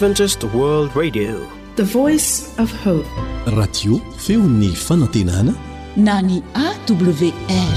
Adventist World Radio, the voice of hope. Radio feony fanantenana na ny AWR.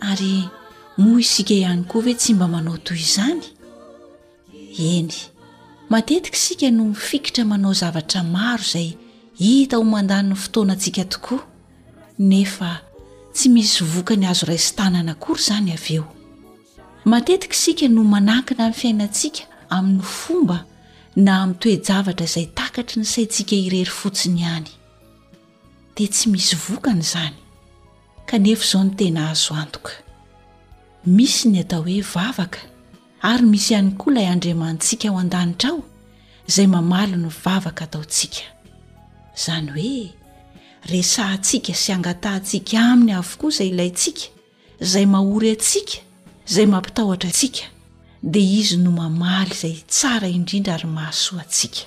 ary moa isika ihany koa ve tsy mba manao toy izany eny matetika isika no mifikitra manao zavatra maro izay hita ho mandaniny fotoana antsika tokoa nefa tsy misy voka ny azo raisintanana akory izany avy eo matetika isika no manankina amin'ny fiainantsika amin'ny fomba na amin'ny toe-javatra izay takatry ny saintsika irery fotsiny ihany dia tsy misy vokany izany Kanefa izao no tena azo antoka, misy ny atao hoe vavaka ary misy ihany koa ilay Andriamanitsika ao an-danitra ao izay mamaly ny vavaka ataontsika. Izany hoe resahantsika sy angatahantsika aminy avokoa izay ilaintsika, izay mahory antsika, izay mampitahotra antsika, dia izy no mamaly izay tsara indrindra ary mahasoa antsika.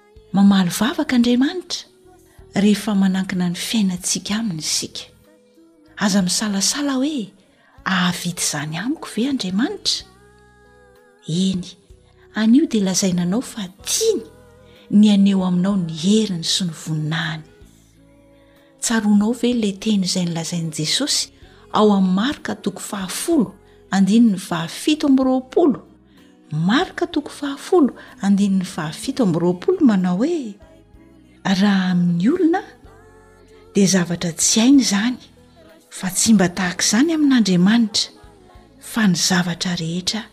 Mamaly vavaka Andriamanitra rehefa manankina ny fiainantsika aminy isika. Aza misalasala hoe ahavita izany amiko ve Andriamanitra? Eny, anio dia lazaina anao fa tiany ny haneho aminao ny heriny sy ny voninahiny. Tsaroanao ve ilay teny izay nolazain'i Jesosy ao amin'ny Marka toko fahafolo andininy fahafito amby roapolo Marka toko fahafolo andininy fahafito amby roapolo manao hoe, Raha amin'ny olona, dia zavatra tsy hainy izany, fa tsy mba tahaka izany amin'Andriamanitra, fa ny zavatra rehetra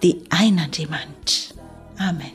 dia hain'Andriamanitra. Amen.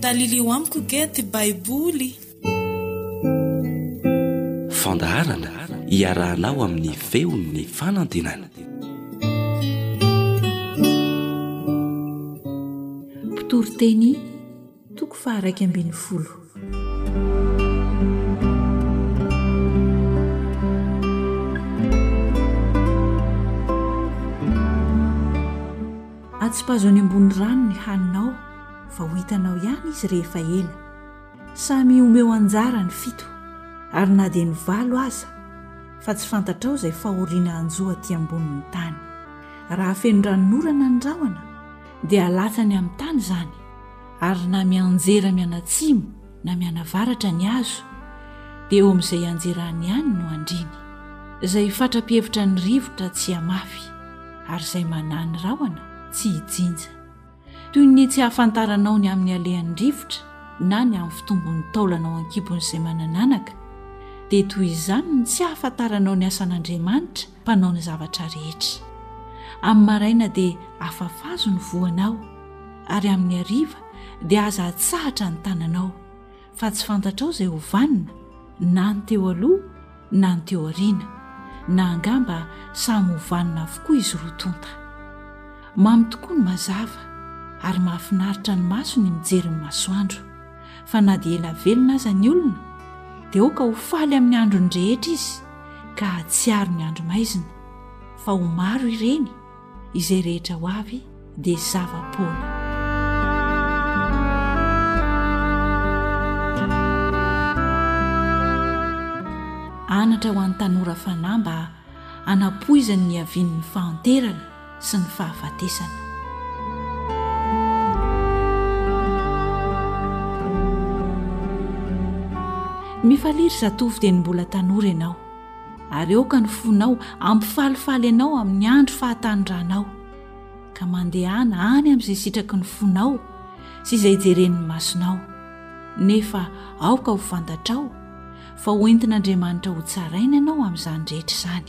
Talilio amiko ge ty Baiboly. Fandaharana iarahanao amin'ny feon'ny fanantenana. Mpitory teny Toko faha iraika ambin'ny folo. Atsipazo any ambony rano ny haninao fa ho hitanao ihany izy rehefa ela. Samy omeo anjara ny fito ary na dia ny valo aza fa tsy fantatrao izay fahoriana hanjo aty ambonin'ny tany. Raha feno ranonorana ny rahona dia latsany amin'ny tany izany, ary na mianjera mianatsimo na mianavaratra ny hazo, dia eo amin'izay ianjerany ihany no andriny. Izay fatra-pihevitra ny rivotra tsy hamafy, ary izay manahy ny rahona tsy hijinja. Toy ny tsy hahafantaranao ny amin'ny alehan'ny rivotra na ny amin'ny fitombon'ny taolana ao an-kibon'izay manan'anaka, dia toy izany ny tsy hahafantaranao ny asan'Andriamanitra Mpanao ny zavatra rehetra. Amin'ny maraina dia afafazo ny voanao, ary amin'ny hariva dia aza atsahatra ny tananao, fa tsy fantatrao izay ho vanona, na ny teo aloha na ny teo aoriana, na angamba samy ho vanona avokoa izy roa tonta. Mamy tokoa ny mazava, ary mahafinaritra ny maso ny mijery ny masoandro, fa na dia ela velona aza ny olona, dia aoka ho faly amin'ny androny rehetra izy, ka hahatsiaro ny andro maizina fa ho maro ireny izay rehetra ho avy dia zava-poana anatra ho an'ny tanora fanahy mba hanapoizany ny havian'ny fahanterana sy ny fahafatesana. Mifalia ry zatovo dia ny mbola tanora ianao ary aoka ny fonao ampifalifaly ianao amin'ny andro fahatanorranao ka mandehana any amin'izay sitraky ny fonao sy izay jeren'ny masonao nefa aoka ho fantatrao fa hoentin'Andriamanitra ho tsaraina ianao amin'izany rehetra izany.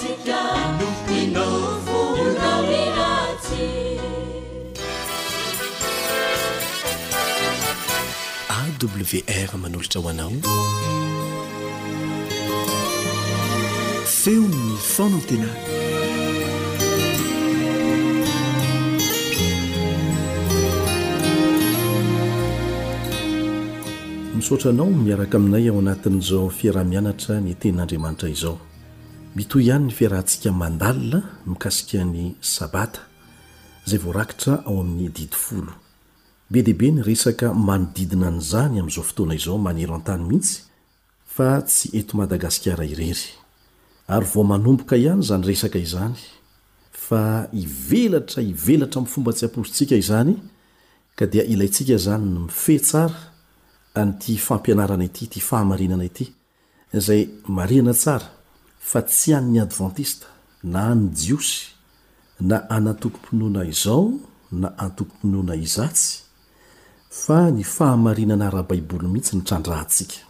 AWR manolotra ho anao Feon'ny Fanantenana. Misaotra anao miaraka aminay ao anatin'izao fiaraha-mianatra ny tenin'Andriamanitra izao. Mitohy ihany ny fiarahantsika mandalina mikasika ny Sabata, izay voarakitra ao amin'ny Didy Folo. Be dia be ny resaka manodidina an'izany amin'izao fotoana izao maneran-tany mihitsy fa tsy eto Madagasikara irery. Ary vao manomboka ihany izany resaka izany fa hivelatra hivelatra amin'ny fomba tsy ampoizitsika izany ka dia ilaintsika izany ny mifehy tsara an'ity fampianarana ity, ity fahamarinana ity. Izay marihana tsara fa tsy an'ny Advantista na an'ny Jiosy na an'antokom-pinoana izao na antokom-pinoana izatsy fa ny fahamarinana ara-baiboly mihitsy ny trandrahantsika.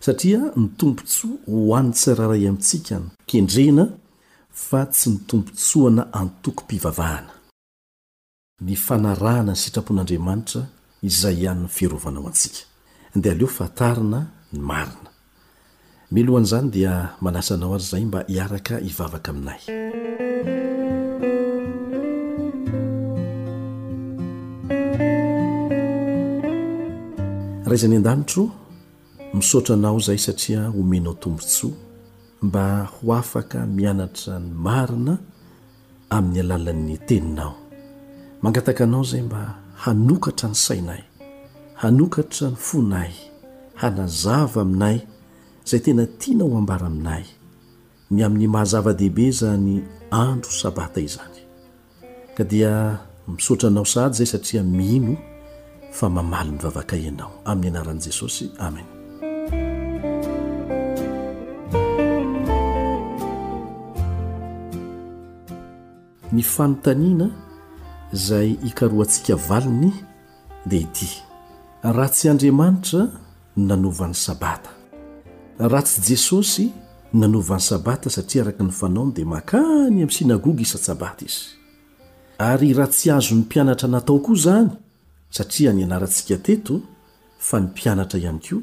Satria ny tombontsoa ho an'ny tsirairay amintsika no. Kendrena fa tsy ny tombontsoana antokom-pivavahana. ny fanarahana ny sitrapon'Andriamanitra izay ihany ny fiarovana ho antsika, dia aleo fantarina ny marina. Milohan'izany dia manasa anao ary izahay mba hiaraka hivavaka aminay. Ray izay any an-danitra o, misaotra anao izahay satria omenao tombon-tsoa mba ho afaka mianatra ny marina, amin'ny alalan'ny Teninao. Mangataka Anao izay mba hanokatra ny sainay, hanokatra ny fonay, hanazava aminay izay tena tianao hambara aminay, ny amin'ny maha zava-dehibe izany andro Sabata izany. Ka dia misaotra Anao sahady izay satria mino, fa mamaly ny vavaka ianao amin'ny anaran'i Jesosy Amen. Ny fanontaniana izay hikarohantsika valiny dia ity raha tsy Andriamanitra nanova ny sabata raha tsy Jesosy nanova ny sabata satria araka ny fanaony dia makany amin'ny synagoga isan-tsabata izy Ary raha tsy azon'ny mpianatra natao koa izany, satria nianarantsika teto fa ny mpianatra ihany koa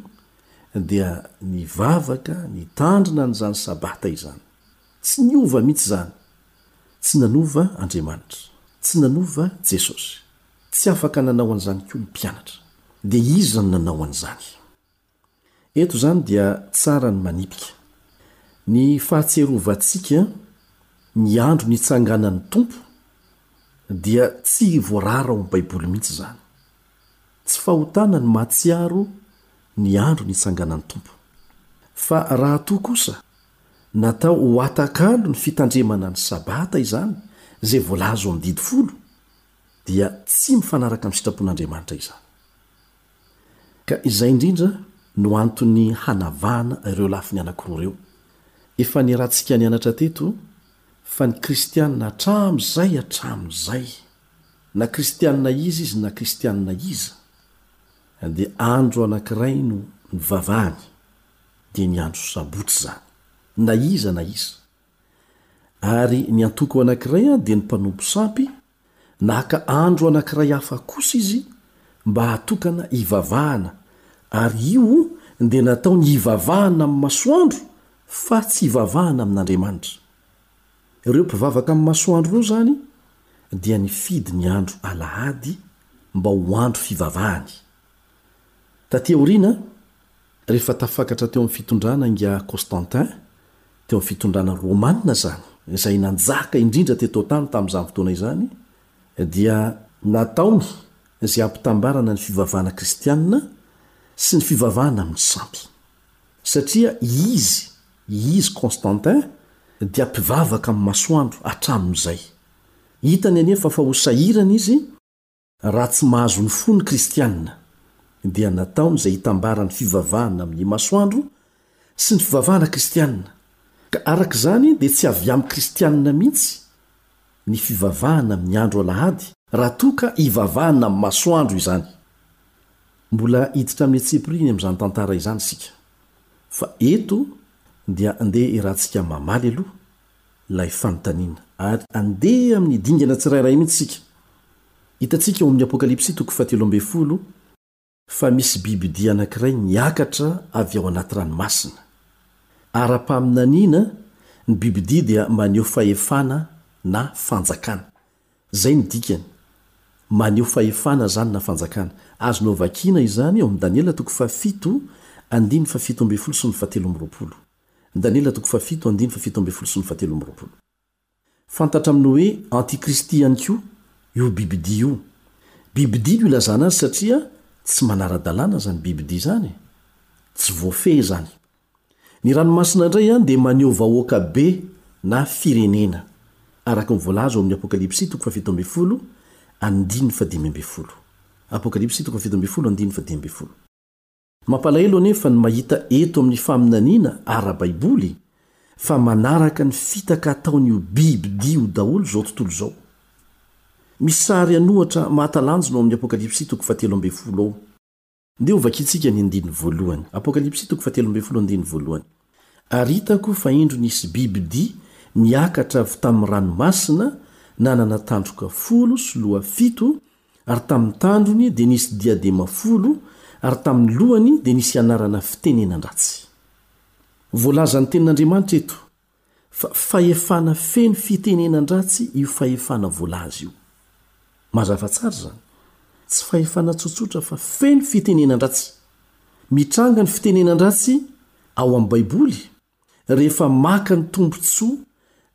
dia nivavaka nitandrina an'izany Sabata izany. Tsy niova mihitsy izany. Tsy nanova Andriamanitra. Tsy nanova Jesosy. Tsy afaka nanao an'izany koa ny mpianatra. Dia iza no nanao an'izany? Eto izany dia tsara ny manipika. Ny fahatsiarovantsika ny andro nitsanganan'ny Tompo dia tsy voarara ao amin'ny Baiboly mihitsy izany. Tsy fahotana ny mahatsiaro ny andro nitsanganan'ny Tompo. Fa raha toa kosa natao ho atakalo ny fitandremana ny Sabata izany izay voalaza ao amin'ny Didy folo dia tsy mifanaraka amin'ny sitrapon'Andriamanitra izany. Ka izay indrindra no antony hanavahana ireo lafiny anankiroa ireo. Efa niarahantsika nianatra teto fa ny kristianina hatramin'izay hatramin'izay, na kristianina iza izy na kristianina iza, dia andro anankiray no nivavahany, dia ny andro sabotsy izany, na iza na iza. Ary ny antoko anankiray dia ny mpanompo sampy Naka andro anankiray hafa kosa izy mba hatokana hivavahana, ary io dia nataony hivavahana amin'ny masoandro fa tsy hivavahana amin'Andriamanitra. Ireo mpivavaka amin'ny masoandro ireo izany dia nifidy ny andro alahady mba ho andro fivavahany. Taty aoriana, Rehefa tafakatra teo amin'ny fitondrana ingahy Constantin, teo amin'ny fitondrana romanina izany, izay nanjaka indrindra teto an-tany tamin'izany fotoana izany, dia. Nataony izay hampitambarana ny fivavahana kristianina sy ny fivavahana amin'ny sampy. Satria izy, izy Constantin, dia mpivavaka amin'ny masoandro hatramin'izay. Hitany anefa fa ho sahirana izy. Raha tsy mahazo ny fo ny kristiana, dia nataony izay hitambaran'ny fivavahana amin'ny masoandro sy ny fivavahana kristiana, ka araka izany dia tsy avy amin'ny kristiana mihitsy ny fivavahana amin'ny andro alahady raha toa ka hivavahana amin'ny masoandro izany. Mbola hiditra amin'ny antsipiriany amin'izany tantara izany isika, fa eto dia andeha iarahantsika mamaly aloha ilay fanontaniana. Ary andeha amin'ny dingana tsirairay mihitsy isika. Hitantsika ao amin'ny Apokalypsy toko fahatelo ambin'ny folo fa misy bibidia anankiray miakatra avy ao anaty ranomasina. Ara-paminaniana, ny bibidia dia maneho fahefana na fanjakana. Izay no dikany. Maneho fahefana izany na fanjakana. Azonao vakiana izany ao amin'ny Daniela toko fahafito, andininy fahafito ambin'ny folo sy ny fahatelo amby roapolo. Daniela toko fahafito andininy fahafito ambin'ny folo sy ny fahatelo amby roapolo. Fantatra amin'ny hoe antikristy ihany koa io bibidia io. Bibidia no ilazana azy satria tsy manara-dalàna izany bibidia izany e! Tsy voafehy izany. Ny ranomasina indray dia maneho vahoaka be na firenena, araka ny voalaza ao amin'ny Apokalypsy toko fahafito ambin'ny folo andininy fahadimy ambin'ny folo. Apokalypsy toko fahafito ambin'ny folo andininy fahadimy ambin'ny folo. Mampalahelo anefa ny mahita eto amin'ny faminaniana ara-baiboly fa manaraka ny fitaka ataon'io biby dia io daholo izao tontolo izao. Misy sary an'ohatra mahatalanjona ao amin'ny Apokalypsy toko fahatelo ambin'ny folo ao. Ndeha hovakintsika ny andininy voalohany. Apokalypsy toko fahatelo ambin'ny folo andininy voalohany. Ary hitako fa indro nisy bibidia niakatra avy tamin'ny ranomasina, nanana tandroka folo sy loha fito, ary tamin'ny tandrony dia nisy diadema folo, ary tamin'ny lohany dia nisy anarana fitenenan-dratsy. Voalazan'ny Tenin'Andriamanitra eto fa fahefana feno fitenenan-dratsy io fahefana voalaza io. Mazava tsara izany. Tsy fahefana tsotsotra fa feno fitenenan-dratsy. Mitranga ny fitenenan-dratsy ao amin'ny Baiboly rehefa maka ny tombontsoa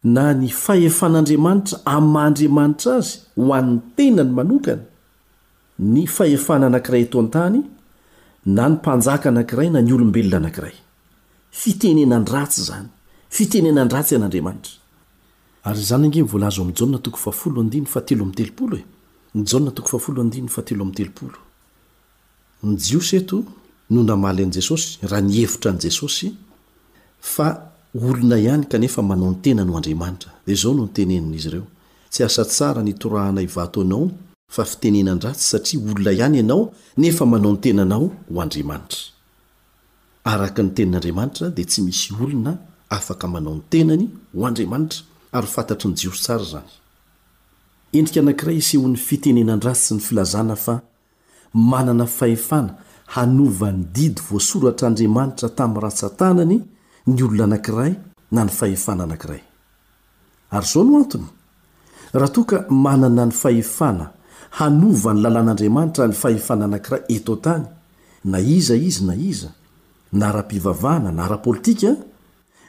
na ny fahefan'Andriamanitra amin'ny maha-Andriamanitra azy ho an'ny tenany manokana ny fahefana anankiray eto an-tany na ny mpanjaka anankiray na ny olombelona anankiray. Fitenenan-dratsy izany. Fitenenan-dratsy an'Andriamanitra. Ary izany ange no voalaza ao amin'ny Jaona toko fahafolo andininy fahatelo amby telopolo e! Ny Jaona toko fahafolo andininy fahatelo amby telopolo. Ny Jiosy eto no namaly an'i Jesosy, raha ny hevitra an'i Jesosy, fa olona ihany kanefa manao ny tenany ho andriamanitra. Dia izao no nitenenin'izy ireo, Tsy asa tsara ny itorahanay vato anao, fa fitenenan-dratsy, satria olona ihany ianao, nefa manao ny tenanao ho andriamanitra. Araka ny Tenin'Andriamanitra, dia tsy misy olona afaka manao ny tenany ho andriamanitra, ary fantatry ny Jiosy tsara izany. Endrika anankiray isehoan'ny fitenenan-dratsy sy ny filazana fa manana fahefana hanova ny didy voasoratr'Andriamanitra tamin'ny ratsan-tanany ny olona anankiray na ny fahefana anankiray. Ary izao no antony, Raha toa ka manana ny fahefana hanova ny lalàn'Andriamanitra ny fahefana anankiray eto an-tany, na iza izy na iza, na ara-pivavahana na ara-politika,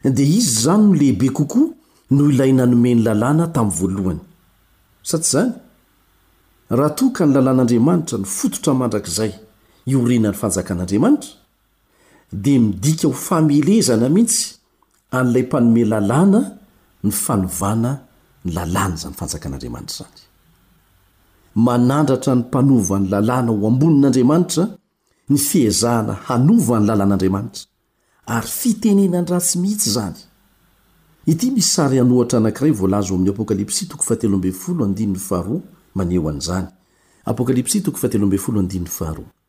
dia izy izany no lehibe kokoa noho ilay nanome ny lalàna tamin'ny voalohany. Sa tsy izany? Raha toa ka ny lalàn'Andriamanitra no fototra mandrakizay iorenan'ny Fanjakan'Andriamanitra, dia midika ho famelezana mihitsy an'ilay mpanome lalàna ny fanovana ny lalàna izany fanjakan'Andriamanitra izany. Manandratra ny mpanova ny lalàna ho ambonin'Andriamanitra ny fiezahana hanova ny lalàn'Andriamanitra, ary fitenenan-dratsy mihitsy izany. Ity misy sary an'ohatra anankiray voalaza ao amin'ny Apokalypsy toko fahatelo ambin'ny folo andininy faharoa maneho an'izany, Apokalypsy toko fahatelo ambin'ny folo andininy faharoa.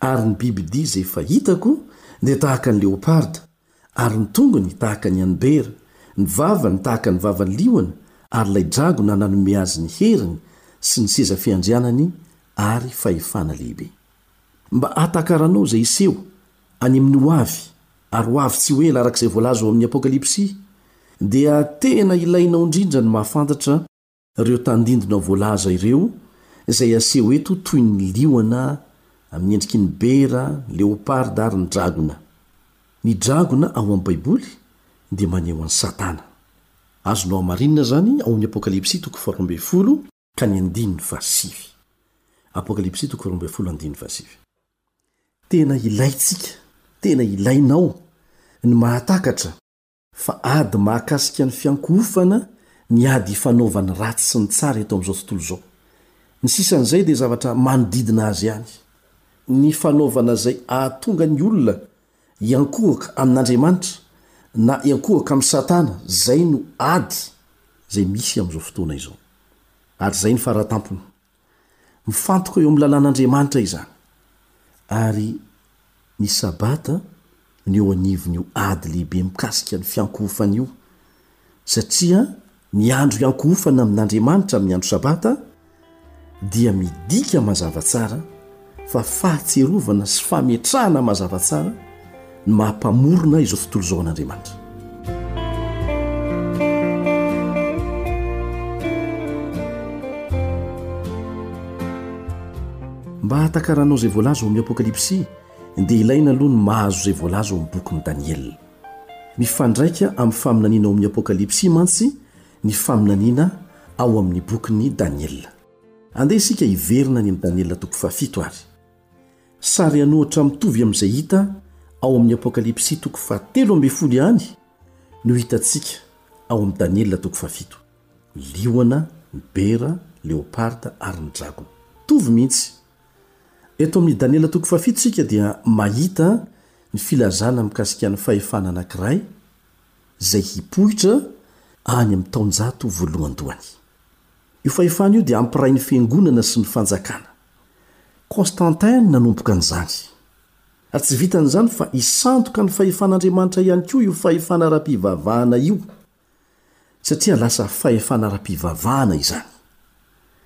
Ary ny bibidia izay fahitako dia tahaka ny leoparda, ary ny tongony tahaka ny an'ny bera, ny vavany tahaka ny vavan'ny liona, ary ilay dragona nanome azy ny heriny sy ny seza fiandrianany ary fahefana lehibe. Mba hatakaranao izay hiseho any amin'ny ho avy, ary ho avy tsy ho ela araka izay voalaza ao amin'ny Apokalypsy, dia tena ilainao indrindra ny mahafantatra, Ireo tandindona voalaza ireo, izay aseho eto toy ny liona amin'ny endriky ny bera, leoparda ary ny dragona. Ny dragona ao amin'ny Baiboly dia maneho an'i Satana. Azonao hamarinina izany ao amin'ny Apokalypsy toko faharoa ambin'ny folo ka ny andininy fahasivy. Apokalypsy toko faharoa ambin'ny folo andininy fahasivy. Tena ilaintsika, tena ilainao ny mahatakatra. Fa ady mahakasika ny fiankohofana ny ady ifanaova ny ratsy sy ny tsara eto amin'izao tontolo izao. Ny sisan'izay dia zavatra manodidina azy ihany. Ny fanaovana izay ahatonga ny olona hiankohoka amin'Andriamanitra na hiankohoka amin'i Satana izay no ady izay misy amin'izao fotoana izao. Ary izay ny faratampony. Mifantoka eo amin'ny lalàn'Andriamanitra izany, ary ny Sabata no eo anivon'io ady lehibe mikasika ny fiankohofana io, satria ny andro iankohofana amin'Andriamanitra amin'ny andro Sabata dia midika mazava tsara fa fahatsiarovana sy fametrahana mazava tsara ny maha-mpamorona izao tontolo izao an'Andriamanitra. Mba hatakaranao izay voalaza ao amin'ny Apokalypsy, dia ilaina aloha ny mahazo izay voalaza ao amin'ny bokin'i Daniela. Mifandraika amin'ny faminaniana ao amin'ny Apokalypsy mantsy ny faminaniana ao amin'ny bokin'i Daniela. Andeha isika hiverina any amin'ny Daniela toko fahafito ary. Sary an'ohatra mitovy amin'izay hita ao amin'ny Apokalypsy toko fahatelo ambin'ny folo ihany no hitantsika ao amin'ny Daniela toko fahafito, liona, ny bera, leoparda ary ny dragon. Mitovy mihitsy. Eto amin'ny Daniela toko fahafito isika dia mahita ny filazana mikasika ny fahefana anankiray izay hipoitra any amin'ny taonjato voalohandohany. Io fahefana io dia hampiray ny Fiangonana sy ny Fanjakana. Constantin no nanomboka an'izany. Ary tsy vitan'izany fa hisandoka ny fahefan'Andriamanitra ihany koa io fahefana ara-pivavahana io, satria lasa fahefana ara-pivavahana izany.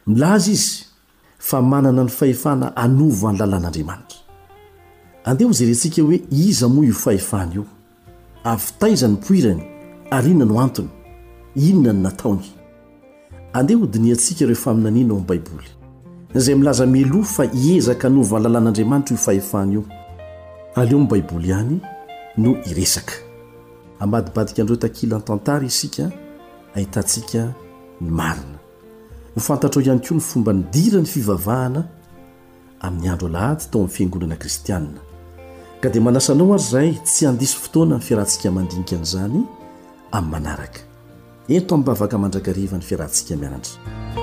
Milaza izy fa manana ny fahefana hanova ny lalàn'Andriamanitra. Andeha hojerentsika hoe iza moa io fahefana io, avy taiza ny nipoirany ary inona no antony, inona no nataony. Andeha hodinihantsika ireo faminaniana ao amin'ny Baiboly, izay milaza mialoha fa hiezaka hanova ny lalàn'Andriamanitra io fahefana io. Aleo amin'ny Baiboly ihany no hiresaka. Hamadibadika an'ireo takilan-tantara isika, hahitantsika ny marina. Ho fantatrao ihany koa ny fomba nidiran'ny fivavahana amin'ny andro alahady tao amin'ny fiangonana kristianina. Ka dia manasa anao ary izahay tsy handiso fotoana amin'ny fiarahantsika mandinika an'izany amin'ny manaraka. Eto amin'ny Vavaka Mandrakariva ny fiarahantsika mianatra.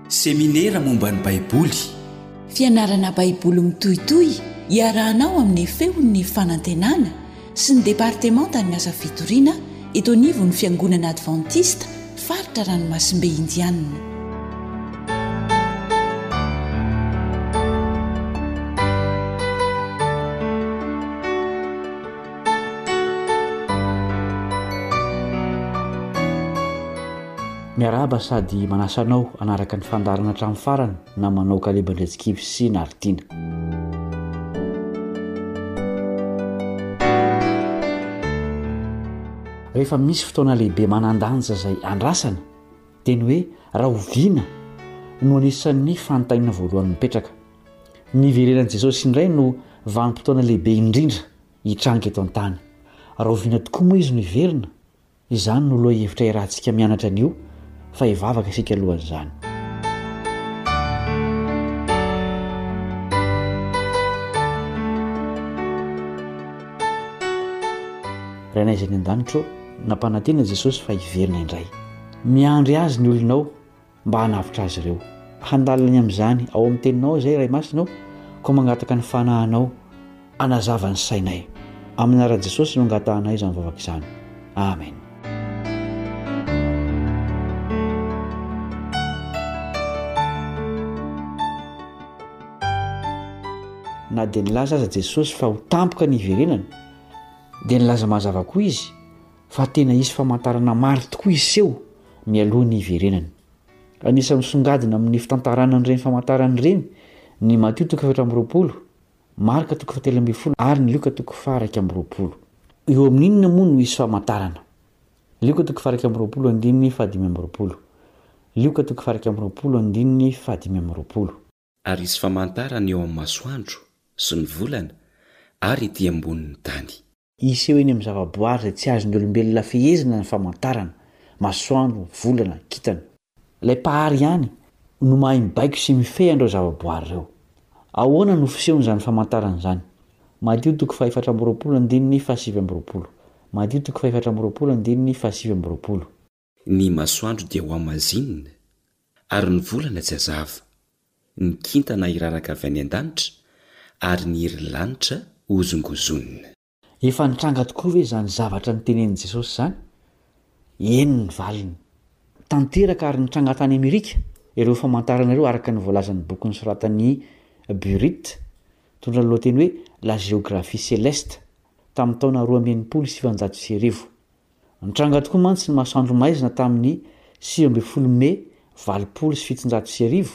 Seminera momba ny Baiboly. Fianarana Baiboly mitohitohy iarahanao amin'ny Feon'ny Fanantenana sy ny Departemantan'ny Asa Fitoriana eto anivon'ny Fiangonana Advantista Faritra Ranomasimbe Indianina. Miarahaba sady manasa anao hanaraka ny fandaharana hatramin'ny farany namanao Caleb Andriantsikivy sy Naritiana. rehefa misy fotoana lehibe manan-danja izay andrasana dia ny hoe rahoviana no anisan'ny fanontaniana voalohany mipetraka. Ny hiverenan'i Jesosy indray no vanim-potoana lehibe indrindra hitranga eto an-tany. Rahoviana tokoa moa izy no hiverina? Izany no lohahevitra iarahantsika mianatra anio fa hivavaka isika alohan'izany. Rainay izay any an-danitra ô, nampanantena Jesosy fa hiverina indray. Miandry Azy ny olonao. mba hanavotra azy ireo. Handalina ny amin'izany ao amin'ny Teninao izay, Ray Masina ô, koa mangataka ny Fanahinao hanazava ny sainay. Amin'ny anaran'i Jesosy no angatahanay izany vavaka izany. Amen. na dia nilaza aza Jesosy fa ho tampoka ny hiverenany, dia nilaza mazava koa izy fa tena hisy famantarana maro tokoa hiseho mialoha ny hiverenany. Anisan'ny misongadina amin'ny fitantarana an'ireny famantarana ireny ny Matio toko efatra amby roapolo, Marka toko fahatelo ambin'ny folo ary ny Lioka toko faharaika amby roapolo. Eo amin'inona moa no hisy famantarana? Lioka toko faharaika amby roapolo andininy fahadimy amby roapolo, Lioka toko faharaika amby roapolo andininy fahadimy amby roapolo. Ary hisy famantarana eo amin'ny masoandro sy ny volana ary ety ambonin'ny tany. Hiseho eny amin'ny zavaboary izay tsy azon'ny olombelona fehezina ny famantarana, masoandro, volana, kintana. Ilay Mpahary ihany no mahay mibaiko sy mifehy an'ireo zavaboary ireo. Ahoana no fisehon'izany famantarana izany? Madio toko fahefatra amby roapolo andininy fahasivy amby roapolo. Madio toko fahefatra amby roapolo andininy fahasivy amby roapolo. Ny masoandro dia hohamazinina, ary ny volana tsy hazava. Ny kintana hiraraka avy any an-danitra, ary ny iry lanitra hozongozonina. Efa nitranga tokoa ve izany zavatra notenenin'i Jesosy izany? Eny ny valiny. Tanteraka ary nitranga tany Amerika ireo famantarana ireo araka ny voalazan'ny boky nosoratan'i Burritt, nitondra ny lohateny hoe La géographie céleste, tamin'ny taona roa amby enimpolo sy sivinjato sy arivo. Nitranga tokoa mantsy ny masoandro maizina tamin'ny sivy ambin'ny folo Mey valopolo sy fitonjato sy arivo,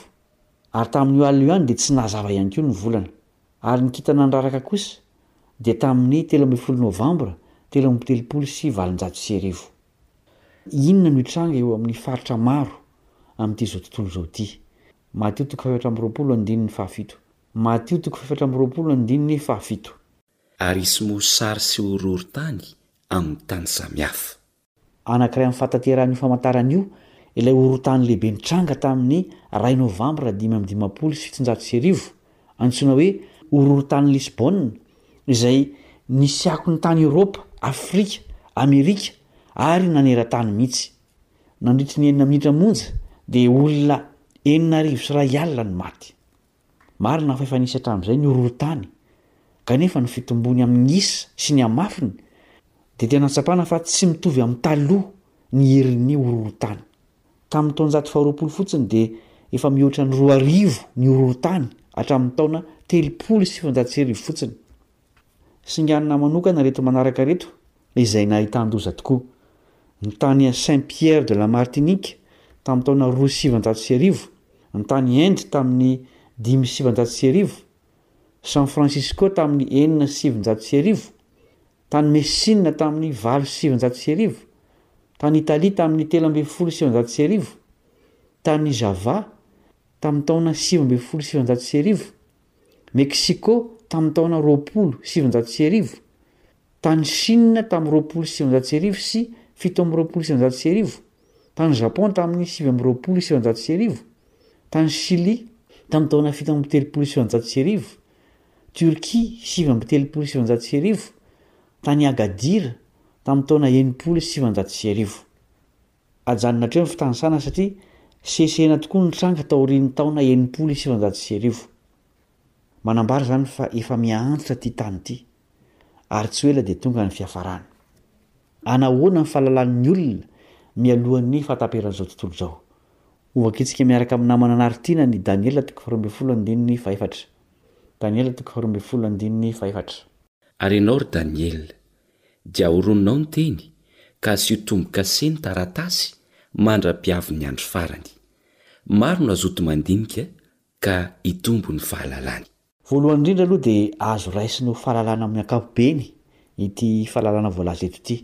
ary tamin'io alina io ihany dia tsy nahazava ihany koa ny volana, ary ny kintana niraraka kosa dia tamin'ny telo ambin'ny folo Novambra telo amby telopolo sy valonjato sy arivo. Inona no hitranga eo amin'ny faritra maro amin'ity izao tontolo izao ity? Matio toko fahefatra amby roapolo andininy fahafito Matio toko fahefatra amby roapolo andininy fahafito. ary hisy mosary sy horohorontany amin'ny tany samihafa. Anankiray amin'ny fahatanterahan'io famantarana io ilay horohorontany lehibe nitranga tamin'ny iray Novambra dimy amby dimampolo sy fitonjato sy arivo, antsoina hoe Horohorontany Lisbona, izay nisy akony tany Eoropa, Afrika, Amerika ary naneran-tany mihitsy. Nandritry ny enina minitra monja dia olona enina arivo sy iray alina no maty. Marina fa efa nisy hatramin'izay ny horohorontany, kanefa ny fitomboany amin'ny isa sy ny hamafiny dia tena tsapana fa tsy mitovy amin'ny taloha ny herin'ny horohorontany. Tamin'ny taonjato faharoapolo fotsiny dia efa mihoatra ny roa arivo ny horohorontany hatramin'ny taona telopolo sy sivinjato sy arivo fotsiny. Singanina manokana ireto manaraka ireto izay nahitan-doza tokoa. Ny tany Saint Pierre de la Martinique tamin'ny taona roa sy sivinjato sy arivo, ny tany Inde tamin'ny dimy sy sivinjato sy arivo, San Francisco tamin'ny enina sy sivinjato sy arivo, tany Messine tamin'ny valo sy sivinjato sy arivo, tany Italie tamin'ny telo ambin'ny folo sy sivinjato sy arivo, tany Java tamin'ny taona sivy ambin'ny folo sy sivinjato sy arivo, Mexico tamin'ny taona roapolo sy sivinjato sy arivo, tany Chine tamin'ny roapolo sy sivinjato sy arivo sy fito amby roapolo sy sivinjato sy arivo, tany Japon tamin'ny sivy amby roapolo sy sivinjato sy arivo, tany Chili tamin'ny taona fito amby telopolo sy sivinjato sy arivo, Turquie sivy amby telopolo sy sivinjato sy arivo, tany Agadir tamin'ny taona enimpolo sy sivinjato sy arivo. Ajanona hatreo ny fitanisana satria sesehena tokoa ny tranga taorian'ny taona enimpolo sy sivinjato sy arivo. Manambara izany fa efa miha-antitra ity tany ity ary tsy ho ela dia tonga ny fiafarany. Anahoana ny fahalalan'ny olona mialohan'ny fahataperan'izao tontolo izao? Ho vakintsika miaraka amin'ny namana anari-tiana ny Daniela toko faharoa ambin'ny folo andininy fahefatra. Daniela toko faharoa ambin'ny folo andininy fahefatra. Ary ianao, ry Daniela, dia ahoronao ny teny, ka asio tombo-kase ny taratasy mandra-piavin'ny andro farany. Maro no hazoto mandinika ka hitombo ny fahalalany. Voalohany indrindra aloha dia azo raisina ho fahalalana amin'ny ankapobeny ity fahalalana voalaza eto ity.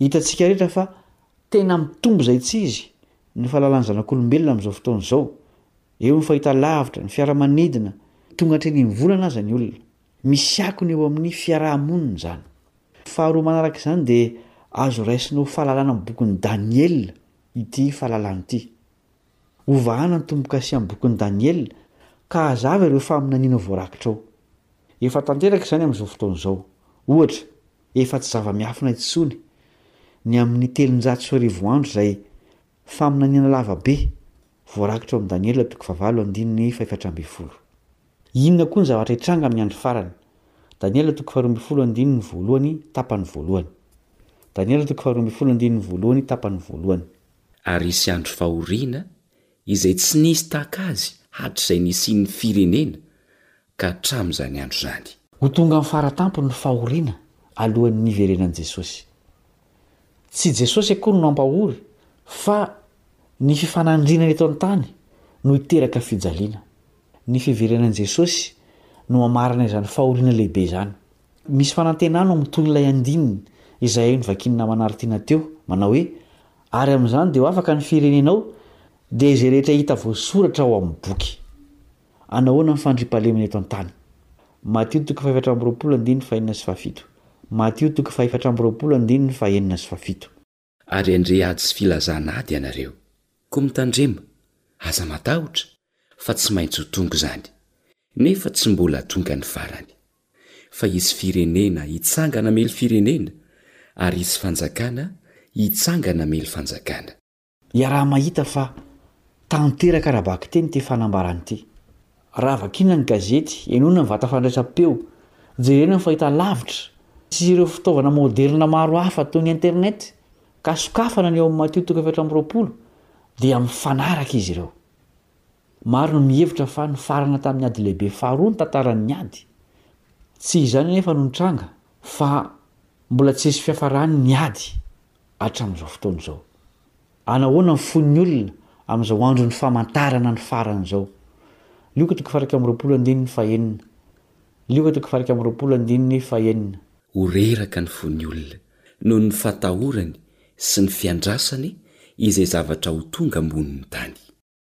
Hitantsika rehetra fa tena mitombo izay tsy izy ny fahalalan'ny zanak'olombelona amin'izao fotoana izao. Eo ny fahitalavitra, ny fiaramanidina, tonga hatreny amin'ny volana aza ny olona. Misy akony eo amin'ny fiaraha-monina izany. Faharoa manaraka izany dia azo raisina ho fahalalana amin'ny bokin'i Daniela ity fahalalana ity. Hovahana ny tombo-kase amin'ny bokin'i Daniela ka hazava ireo faminaniana voarakitra ao. Efa tanteraka izany amin'izao fotoana izao. Ohatra, efa tsy zava-miafina intsony ny amin'ny telonjato sy arivo andro izay faminaniana lava be voarakitra ao amin'ny Daniela toko fahavalo andininy fahefatra ambin'ny folo. Inona koa ny zavatra hitranga amin'ny andro farany? Daniela toko faharoa ambin'ny folo andininy voalohany, tapany voalohany. Daniela toko faharoa ambin'ny folo andininy voalohany, tapany voalohany. Ary hisy andro fahoriana izay tsy nisy tahaka azy hatrizay nisian'ny firenena ka hatramin'izany andro izany. Ho tonga amin'ny fara tampony ny fahoriana alohan'ny hiverenan'i Jesosy. Tsy Jesosy akory no hampahory fa ny fifanandrinana eto an-tany no hiteraka fijaliana. Ny fiverenan'i Jesosy no mamarana izany fahoriana lehibe izany. Misy fanantenana ao amin'ny tohin'ilay andininy izay hay novakian'ny naman'Ary tiana teo, manao hoe, Ary amin'izany dia ho afaka ny firenenao, dia izay rehetra hita voasoratra ao amin'ny boky. Anahoana ny fandriampahalemana eto an-tany? Matio toko fahefatra amby roapolo andininy fahenina sy fahafito. Matio toko fahefatra amby roapolo andininy fahenina sy fahafito. Ary handre ady sy filazana ady ianareo. Koa mitandrema, aza matahotra, fa tsy maintsy ho tonga izany, nefa tsy mbola tonga ny farany. Fa hisy firenena hitsangana hamely firenena, ary hisy fanjakana hitsangana hamely fanjakana. Iaraha-mahita fa tanteraka ara-bakiteny ity fanambarana ity. Raha vakiana ny gazety, henoina ny vata fandraisam-peo, jerena ny fahitalavitra sy ireo fitaovana moderina maro hafa toy ny internet, ka sokafana ny ao amin'ny Matio toko efatra amby roapolo, dia mifanaraka izy ireo. Maro no mihevitra fa nifarana tamin'ny Ady Lehibe Faharoa ny tantaran'ny ady. Tsy izany anefa no nitranga, fa mbola tsy nisy fiafarany ny ady. hatramin'izao fotoana izao. Anahoana ny fon'ny olona amin'izao andron'ny famantarana ny farany izao? Lioka toko faha-iraika amby roapolo andininy fahenina Lioka toko faha-iraika amby roapolo andininy fahenina. Ho reraka ny fon'ny olona noho ny fahatahorany sy ny fiandrasany izay zavatra ho tonga ambonin'ny tany.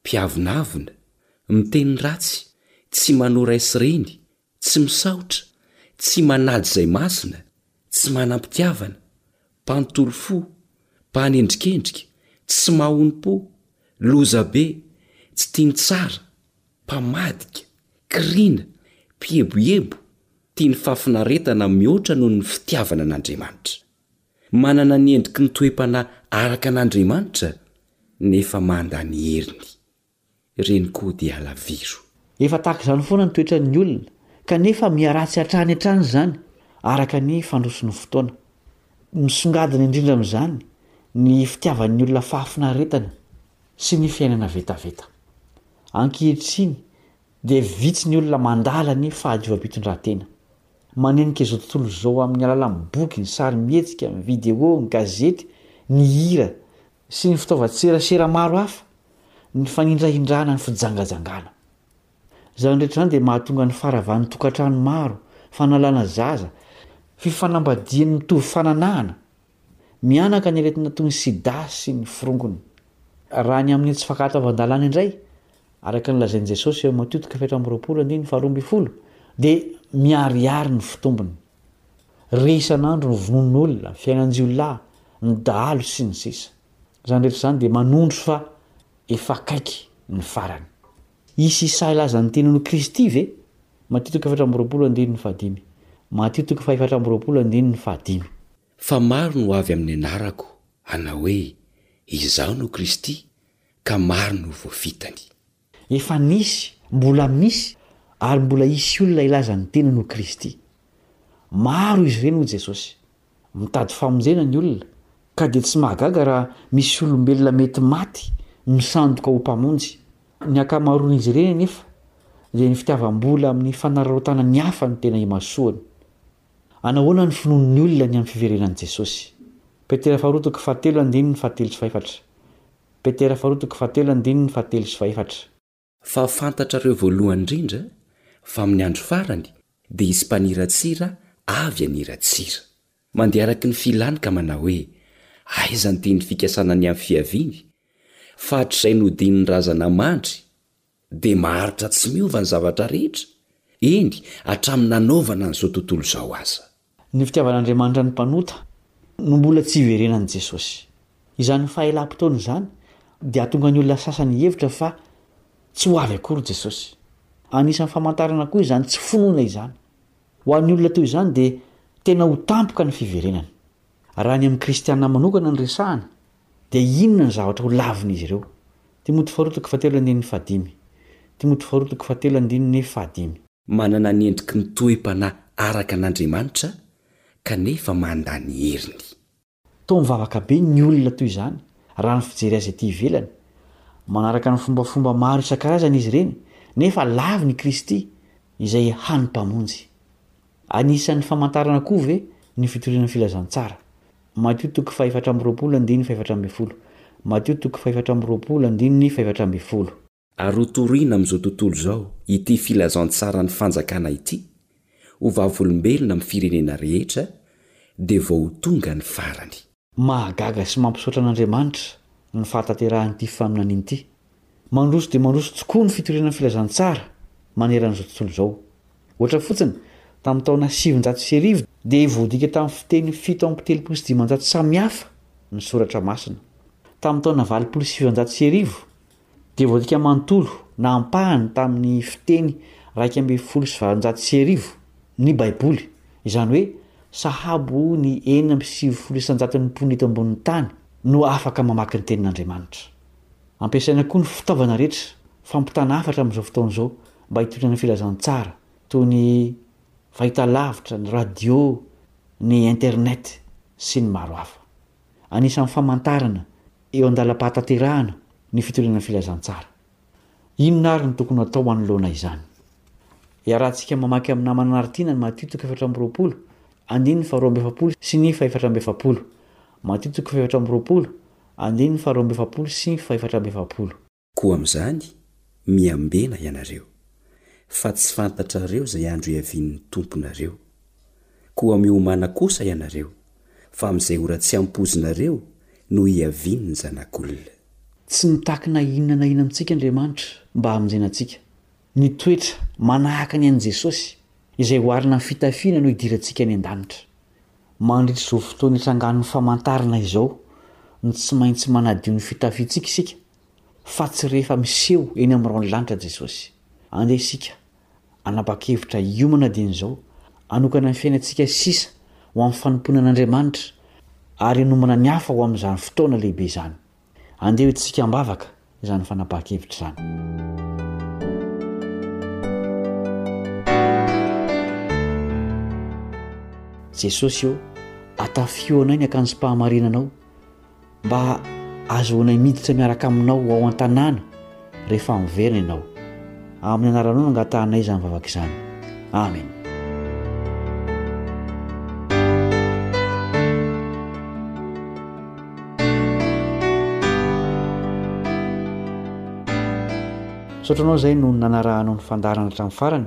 Mpiavonavona, miteny ratsy, tsy manoa ray sy reny, tsy misaotra, tsy manady izay masina, tsy manam-pitiavana, mpanontolo fo, mpanendrikendrika, tsy mahonom-po, lozabe, tsy tia ny tsara, mpamadika, kiriana, mpieboebo, tia ny fahafinaretana mihoatra noho ny fitiavana an'Andriamanitra. Manana ny endriky ny toe-panahy araka an'Andriamanitra nefa manda ny heriny. Ireny koa dia alaviro. Efa tahaka izany foana ny toetran'ny olona, kanefa miharatsy hatrany hatrany izany araka ny fandrosoan'ny fotoana. Misongadina indrindra amin'izany ny fitiavan'ny olona fahafinaretana sy ny fiainana vetaveta. Ankehitriny dia vitsy ny olona mandala ny fahadiovam-pitondrantena. Manenika izao tontolo izao amin'ny alalan'ny boky, ny sarimihetsika, ny video, ny gazety, ny hira, sy ny fitaovan-tserasera maro hafa ny fanindrahindrana ny fijangajangana. Izany rehetra izany dia mahatonga ny faharavan'ny tokantrano maro, fanalana zaza, fifanambadian'ny mitovy fananahana, Mihanaka ny aretina toy ny sida sy ny forongony. Raha ny amin'ny tsy fankahataovan-dalàna indray, araka ny lazain'i Jesosy eo Matio toko efatra amby roapolo andininy faharoa ambin'ny folo, dia miharihary ny fitombony. Re isan'andro ny vonoan'olona, fiainan-jiolahy, ny dahalo, sy ny sisa. Izany rehetra izany dia manondro fa efa akaiky ny farany. Hisy hisahy hilaza ny teniny ho Kristy ve? Matio toko efatra amby roapolo andininy fahadimy. Matio toko fahefatra amby roapolo andininy fahadimy. Fa maro no ho avy amin'ny anarako, hanao hoe, Izaho no Kristy, ka maro no ho voafitany. Efa nisy, mbola misy, ary mbola hisy olona hilaza ny teniny ho Kristy. Maro izy ireny, hoy Jesosy. Mitady famonjena ny olona, ka dia tsy mahagaga raha misy olombelona mety maty misandoka ho mpamonjy. Ny ankamaroan'izy ireny anefa dia ny fitiavam-bola amin'ny fanararaotana ny hafa no tena imasoany. Anahoana ny finoan'ny olona ny amin'ny fiverenan'i Jesosy? Petera faharoa toko fahatelo andininy fahatelo sy fahefatra Petera faharoa toko fahatelo andininy fahatelo sy fahefatra. Fa fantatrareo voalohany indrindra fa amin'ny andro farany dia hisy mpaniratsira avy haniratsira. Mandeha araka ny filany ka manao hoe, Aiza ny tian'ny fikasana ny amin'ny fiaviany? Fa hatrizay nodinin'ny razana mandry, dia maharitra tsy miova ny zavatra rehetra, eny hatramin'ny nanaovana an'izao tontolo izao aza. Ny fitiavan'Andriamanitra ny mpanota no mbola tsy iverenan'i Jesosy. Izany fahelam-potoana izany dia hahatonga ny olona sasany hihevitra fa tsy ho avy akory Jesosy. Anisan'ny famantarana koa izany tsy finoana izany. Ho an'ny olona toy izany dia tena ho tampoka ny fiverenany. Raha ny amin'ny kristiana manokana no resahana dia inona ny zavatra ho lavin'izy ireo? Timoty faharoa toko fahatelo andininy fahadimy Timoty faharoa toko fahatelo andininy fahadimy. Manana ny endriky ny toe-panahy araka an'Andriamanitra kanefa mandany heriny. Toa mivavaka be ny olona toy izany, raha ny fijery azy ety ivelany. Manaraka ny fombafomba maro isan-karazany izy ireny, nefa laviny i Kristy, izay hany Mpamonjy. Anisan'ny famantarana koa ve ny fitoriana ny filazantsara? Matio toko fahefatra amby roapolo andininy fahefatra ambin'ny folo, Matio toko fahefatra amby roapolo andininy fahefatra ambin'ny folo. Ary ho torina amin'izao tontolo izao ity filazantsaran'ny Fanjakana ity ho vavolombelona amin'ny firenena rehetra dia vao ho tonga ny farany. Mahagaga sy mampisaotra an'Andriamanitra ny fahatanterahan'ity faminaniana ity. Mandroso dia mandroso tokoa ny fitoriana ny filazantsara maneran'izao tontolo izao. Ohatra fotsiny, tamin'ny taona sivinjato sy arivo dia voadika tamin'ny fiteny fito amby telopolo sy dimanjato samihafa ny soratra masina. Tamin'ny taona valopolo sy sivinjato sy arivo Devotika manontolo na ampahany tamin'ny fiteny iraika ambin'ny folo sy valonjato sy arivo ny Baiboly, izany hoe sahabo ny enina amby sivifolo isanjaton'ny mponina eto ambonin'ny tany no afaka mamaky ny Tenin'Andriamanitra. Ampiasaina koa ny fitaovana rehetra fampitana hafatra amin'izao fotoana izao mba hitondrana filazantsara, toy ny fahitalavitra, ny radio, ny Internet, sy ny maro hafa. anisan'ny famantarana eo an-dalam-pahatanterahana ny fitoriana ny filazantsara. Inona àry no tokony hatao anoloana izany? Iarahantsika mamaky amin'ny namana anaritiana ny Matio toko efatra amby roapolo, andininy faharoa amby efapolo sy ny fahefatra amby efapolo. Matio toko fahefatra amby roapolo, andininy faharoa amby efapolo sy fahefatra amby efapolo. Koa amin'izany, miambena ianareo, fa tsy fantatrareo izay andro hiavian'ny Tomponareo. Koa miomàna kosa ianareo, fa amin'izay ora tsy ampoizinareo no hiavian'ny Zanak'olona. Tsy mitaky na inona na inona amintsika Andriamanitra mba hamonjena antsika. ny toetra manahaka ny an'i Jesosy, izay oharina amin'ny fitafiana no hidirantsika any an-danitra. Mandritra izao fotoana itrangan'ny famantarana izao no tsy maintsy manadio ny fitafiantsika isika, fa tsy rehefa miseho eny amin'ny rahon'ny lanitra Jesosy. Andeha isika hanapa-kevitra hiomana dieny izao, hanokana ny fiainantsika sisa ho amin'ny fanompoana an'Andriamanitra, ary hanomana ny hafa ho amin'izany fotoana lehibe izany. Andeha hoidintsika am-bavaka izany fanapahan-kevitra izany. Jesosy ô, atafio anay ny akanjom-pahamarinanao mba ahazoanay miditra miaraka aminao ao an-tanàna rehefa miverina ianao. Amin'ny anaranao no angatahanay izany vavaka izany. Amena. Misaotra anao izay no nanarahanao ny fandaharana hatramin'ny farany.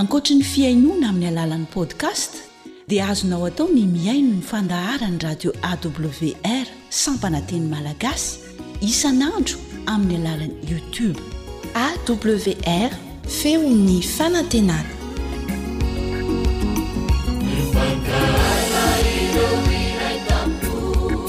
Ankoatry ny fihainoana amin'ny alalan'ny podcast dia azonao atao ny mihaino ny fandaharan'ny radio AWR sampana teny malagasy isan'andro amin'ny alalan'ny YouTube. AWR, feon'ny fanantenana.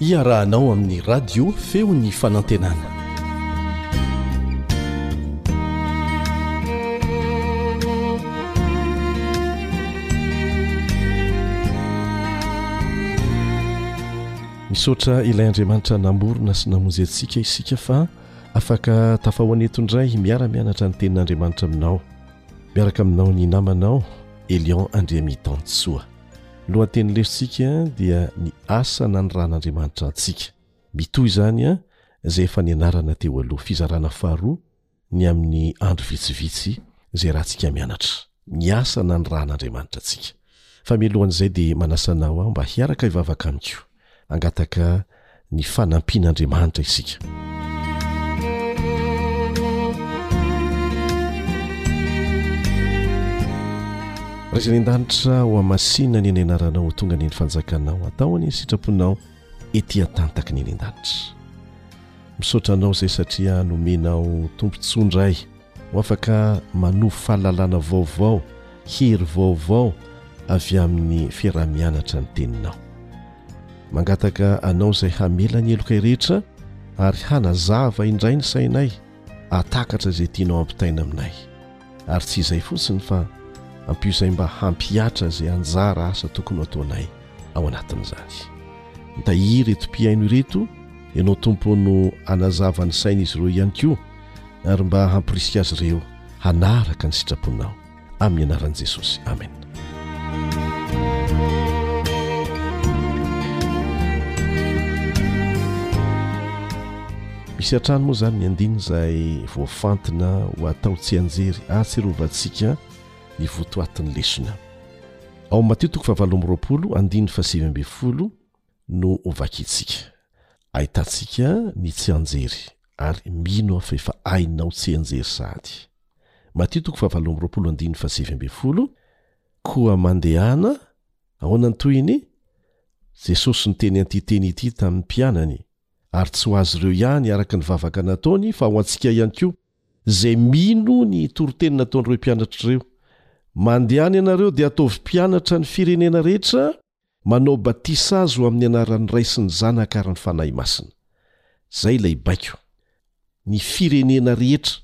Iarahanao amin'ny radio feon'ny fanantenana. Misaotra ilay Andriamanitra namorona sy namonjy antsika isika fa afaka tafahoana eto indray miara-mianatra ny tenin'Andriamanitra aminao. Miaraka aminao ny namanao Elion Andriamitansoa. Lohateny lesotsika dia ny asa nanirahan'Andriamanitra antsika. Mitohy izany izay efa nianarana teo aloha, fizarana faharoa ny amin'ny andro vitsivitsy izay rahantsika mianatra, ny asa nanirahan'Andriamanitra antsika. Fa mialohan'izay dia manasa anao aho mba hiaraka hivavaka amiko. Hangataka ny fanampian'Andriamanitra isika. Ray izay any an-danitra, ho hamasina ny any anaranao, ho tonga ny ny fanjakanao, hatao ny sitraponao ety an-tantaky ny any an-danitra. Misaotra anao izay satria nomenao tombontsoa indray Ho afaka manovo fahalalana vaovao, hery vaovao avy amin'ny fiaraha-mianatra ny Teninao. Mangataka Anao izay hamela ny helokay rehetra ary hanazava indray ny sainay hahatakatra izay tianao hampitaina aminay. Ary tsy izay fotsiny fa ampio izay mba hampihatra izay anjara asa tokony ho ataonay ao anatin'izany. Mitahiry ireto mpihaino ireto Ianao Tompo no hanazava ny sain'izy ireo ihany koa ary mba hamporisika azy ireo hanaraka ny sitraponao amin'ny anaran'i jesosy amen misy hatrany moa izany ny andiny izay voafantina ho atao tsy anjery atsirovantsika ny votoatin'ny lesona ao matio toko fahavalo amroapolo andiny fasiv ambe folo no hovakintsika. Ahitantsika ny tsianjery ary mino aho fa efa hainao tsianjery sahady. Matio toko fahavalo amby roapolo andininy fahasivy ambin'ny folo Koa mandehana, ahoana ny tohiny? Jesosy niteny an'ity teny ity tamin'ny mpianany, ary tsy ho azy ireo ihany araka ny vavaka nataony fa ho antsika ihany koa izay mino ny toriteny nataon'ireo mpianatra ireo, Mandehana ianareo dia ataovy mpianatra ny firenena rehetra, Manao batisa azy ho amin'ny anaran'ny Ray sy ny Zanaka ary ny Fanahy Masina. Izay ilay baiko. Ny firenena rehetra,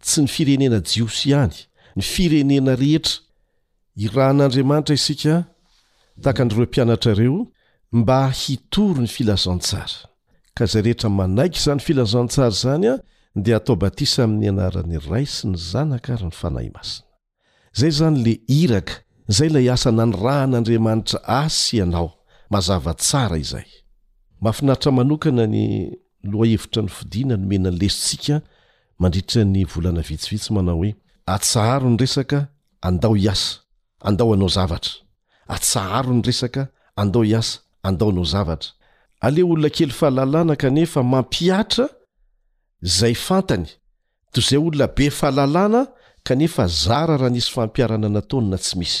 tsy ny firenena jiosy ihany, ny firenena rehetra. Irahan'Andriamanitra isika, tahaka an'ireo mpianatra ireo, mba hitory ny filazantsara. Ka izay rehetra manaiky izany filazantsara izany dia atao batisa amin'ny anaran'ny Ray sy ny Zanaka ary ny Fanahy Masina. Zay zany le iraka, zay lay asa nanirahan'Andriamanitra ahy sy anao. Mazava tsara izay. Mafinaritra manokana ny lohahevitra ny fodiana nomena ny lesotsika mandritra ny volana vitsivitsy manao hoe, atsaharo ny resaka, andao hiasa, andao hanao zavatra. Atsaharo ny resaka, andao hiasa, andao hanao zavatra. Aleo olona kely fahalalana kanefa mampihatra zay fantany Toy izay olona be fahalalana kanefa zara raha nisy fampiharana nataony na tsy misy.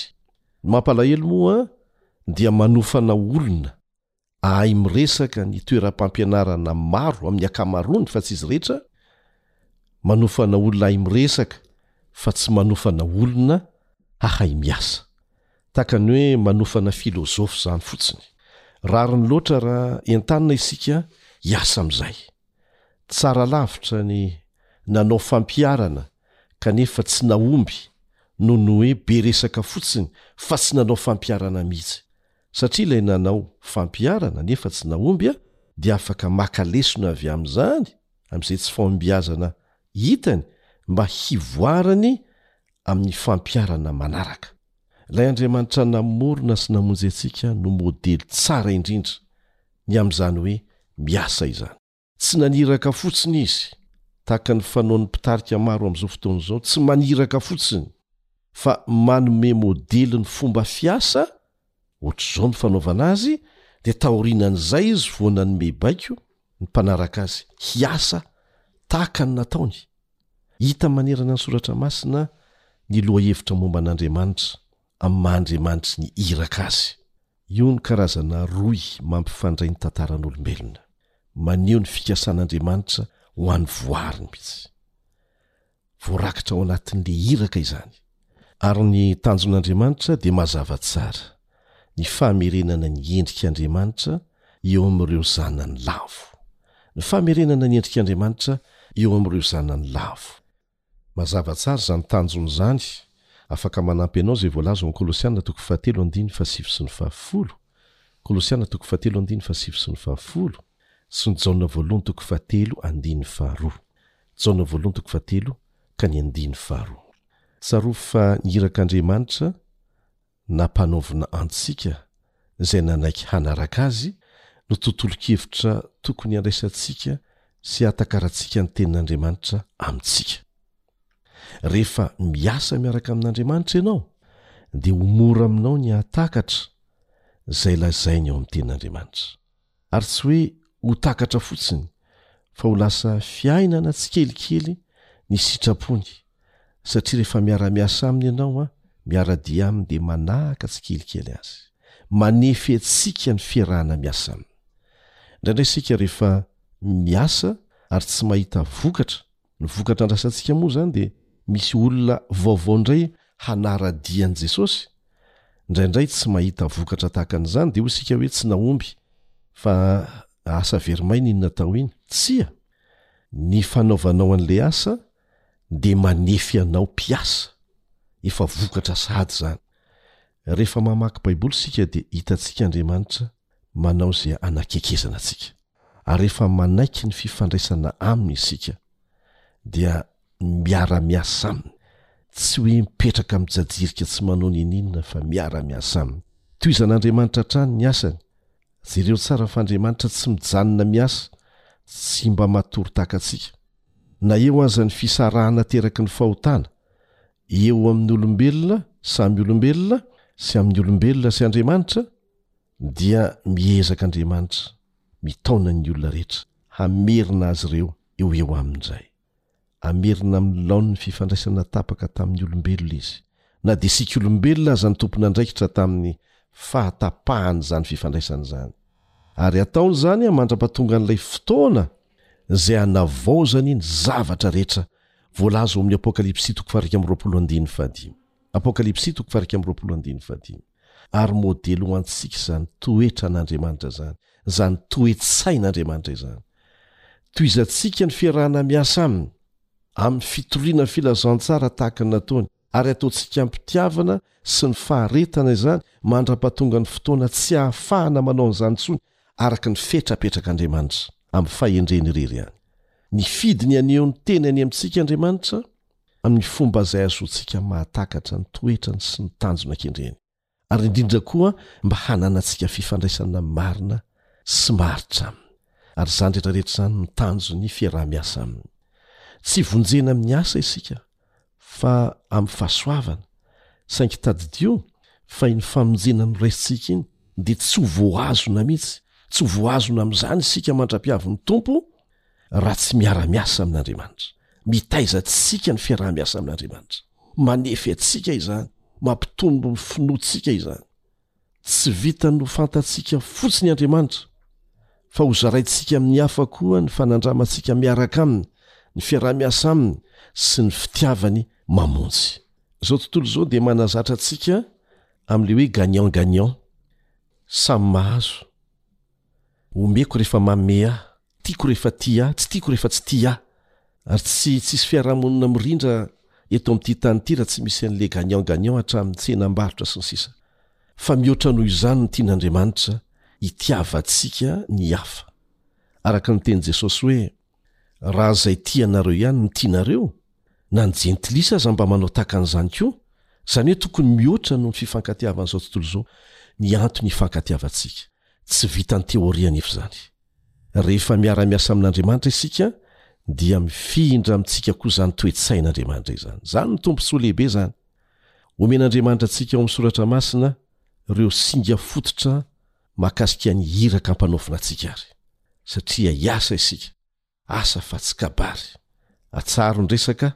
Ny mampalahelo moa dia manofana olona ahay miresaka ny toeram-pampianarana maro amin'ny akamaroany fa tsy izy rehetra, manofana olona ahay miresaka fa tsy manofana olona hahay miasa. Tahaka ny hoe manofana filozofy izany fotsiny. Rariny loatra raha entanina isika hiasa amin'izay. Tsara lavitra ny nanao fampiharana kanefa tsy nahomby noho ny hoe be resaka fotsiny fa tsy nanao fampiharana mihitsy. Satria ilay nanao fampiharana nefa tsy nahomby dia afaka maka lesona avy amin'izany, amin'izay tsy fahombiazana hitany mba hivoarany amin'ny fampiharana manaraka. Ilay Andriamanitra namorona sy namonjy antsika no modely tsara indrindra ny amin'izany hoe miasa izany. Tsy naniraka fotsiny Izy, tahaka ny fanaon'ny mpitarika maro amin'izao fotoana izao, tsy maniraka fotsiny, fa manome modely ny fomba fiasa Ohatr'izao ny fanaovana azy dia taorianan'izay izy vao nanome baiko ny mpanaraka azy hiasa tahaka ny nataony. Hita manerana ny Soratra Masina ny lohahevitra momba an'Andriamanitra amin'ny maha Andriamanitry ny iraka Azy. Io no karazana rohy mampifandray ny tantaran'olombelona, maneho ny fikasan'Andriamanitra ho an'ny voariny mihitsy. Voarakitra ao anatin'ilay iraka izany. Ary ny tanjon'Andriamanitra dia mazava tsara, ny famerenana ny endrik'Andriamanitra eo amin'ireo zanany lavo. Ny famerenana ny endrik'Andriamanitra eo amin'ireo zanany lavo. Mazava tsara izany tanjona izany, afaka manampy anao izay voalaza ao amin'ny Kolosiana toko fahatelo andininy fahasivy sy ny fahafolo, Kolosiana toko fahatelo andininy fahasivy sy ny fahafolo, sy ny Jaona voalohany toko fahatelo andininy faharoa. Jaona voalohany toko fahatelo ka ny andininy faharoa. Tsarovy fa ny irak' Andriamanitra nampanaovina antsika izay nanaiky hanaraka Azy no tontolon-kevitra tokony handraisantsika sy hahatakarantsika ny tenin' Andriamanitra amintsika. Rehefa miasa miaraka amin' Andriamanitra ianao dia ho mora aminao ny hahatakatra izay lazainy ao amin'ny tenin' Andriamanitra. ary tsy hoe ho takatra fotsiny fa ho lasa fiainana tsikelikely ny sitrapony satria rehefa miara-miasa aminy ianao an, miara-dia aminy dia manahaka tsikelikely azy, manefy antsika ny fiarahana miasa aminy. Indraindray isika rehefa miasa ary tsy mahita vokatra Ny vokatra andrasantsika moa izany dia misy olona vaovao indray hanara-dia an'i Jesosy. Indraindray tsy mahita vokatra tahaka an'izany dia hoy isika hoe tsy nahomby fa asa very maina iny natao iny. Tsia! Ny fanaovanao an'ilay asa dia manefy anao mpiasa. Efa vokatra sahady izany. Rehefa mamaky Baiboly isika dia hitantsika Andriamanitra manao izay hanakekezana antsika. ary rehefa manaiky ny fifandraisana Aminy isika, dia miara-miasa Aminy, tsy hoe mipetraka mijajirika tsy manao niniana fa miara-miasa Aminy. Tohizan'Andriamanitra hatrany ny asany. Jereo tsara fa Andriamanitra tsy mijanona miasa, tsy mba matory tahaka antsika. Na eo aza ny fisarahana ateraky ny fahotana, eo amin'ny olombelona samy olombelona sy amin'ny olombelona sy Andriamanitra, dia miezaka Andriamanitra mitaona ny olona rehetra hamerina azy ireo eo ho eo Aminy indray. Amerina amin'ny laoniny fifandraisana tapaka tamin'ny olombelona Izy, na dia isika olombelona aza no tompon'andraikitra tamin'ny fahatapahan'izany fifandraisana izany. Ary ataony izany mandra-patongan'ilay fotoana izay hanavaozany ny zavatra rehetra voalaza ao amin'ny Apokalypsy toko faha-iraika amby roapolo andininy faha-dimy. Apokalypsy toko faha-iraika amby roapolo andininy faha-dimy. Ary modely ho antsika izany toetra an'Andriamanitra izany, izany toe-tsain'Andriamanitra izany. Tohizantsika ny fiarahana miasa Aminy, amin'ny fitoriana filazantsara tahaka ny nataony, ary ataontsika am-pitiavana sy ny faharetana izany mandra-pahatonga ny fotoana tsy ahafahana manao an'izany intsony araka ny fetra apetrak'Andriamanitra amin'ny fahendreny irery ihany. Nifidy ny haneho ny Teny any amintsika Andriamanitra, amin'ny fomba izay hahazoantsika mahatakatra ny toetrany sy ny tanjona kendreny, ary indrindra koa mba hananantsika fifandraisana marina sy maharitra Aminy. Ary izany rehetra rehetra izany no tanjon'ny fiaraha-miasa Aminy. Tsy vonjena amin'ny asa isika, fa amin'ny fahasoavana. Saingy tadidio fa iny famonjena noraisintsika iny dia tsy ho voahazona mihitsy, tsy ho voahazona amin'izany isika mandra-piavin'ny Tompo, raha tsy miara-miasa amin'Andriamanitra. Mitaiza antsika ny fiaraha-miasa amin'Andriamanitra. Manefy antsika izany, mampitombo ny finoantsika izany. Tsy vitan'ny ho fantatsika fotsiny Andriamanitra, fa hozaraintsika amin'ny hafa koa ny fanandramantsika miaraka aminy, ny fiaraha-miasa aminy sy ny fitiavany mamonjy. Izao tontolo izao dia manazatra antsika amin'ilay hoe gagnant gagnant, samy mahazo. Omeko rehefa manome ahy, Tiako rehefa tia ahy, tsy tiako rehefa tsy tia ahy. Ary tsy tsisy fiarahamonina mirindra eto amin'ity tany ity raha tsy misy an'ilay gagnant gagnant hatramin'ny tsenam-barotra sy ny sisa. Fa mihoatra noho izany ny tian'Andriamanitra, hitiavantsika ny hafa. Araka ny tenin'i Jesosy hoe, Raha izay tia anareo ihany no tianareo, na ny jentilisa aza mba manao tahaka an'izany koa, izany hoe tokony mihoatra noho ny fifankatiavan'izao tontolo izao ny antony hifankatiavantsika. Tsy vitan'ny teoria anefa izany. Rehefa miara-miasa amin'Andriamanitra isika dia mifindra amintsika koa izany toe-tsain'Andriamanitra izany. Izany no tombontsoa lehibe izany. Omen'Andriamanitra antsika ao amin'ny Soratra Masina ireo singa fototra mahakasika ny iraka ampanaofina antsika ary. Satria hiasa isika, asa fa tsy kabary. Atsaharo ny resaka,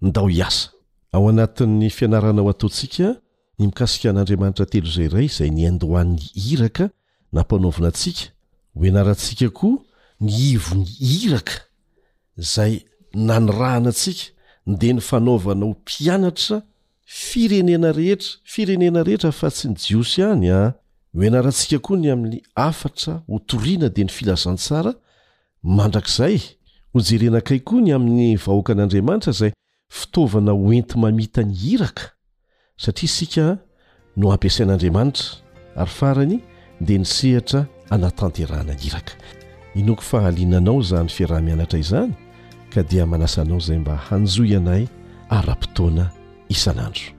ndao hiasa. Ao anatin'ny fianaranao ataontsika ny mikasika an'Andriamanitra telo izay iray izay niandohan'ny iraka nampanaovina antsika, hoenarantsika koa ny ivon'ny iraka izay nanirahana antsika, dia ny fanaovana ho mpianatra firenena rehetra, firenena rehetra afa-tsy ny Jiosy ihany an, hoenarantsika koa ny amin'ny hafatra hotoriana dia ny filazantsara mandrakizay, hojerena akaiky koa ny amin'ny vahoakan'Andriamanitra izay Fitaovana hoenti-mamita ny iraka, satria isika no ampiasain'Andriamanitra, ary farany dia ny sehatra anatanterahana ny iraka. Inoako fa haliana anao izany fiaraha-mianatra izany, ka dia manasa anao izay mba hanjohy anay ara-potoana isan'andro.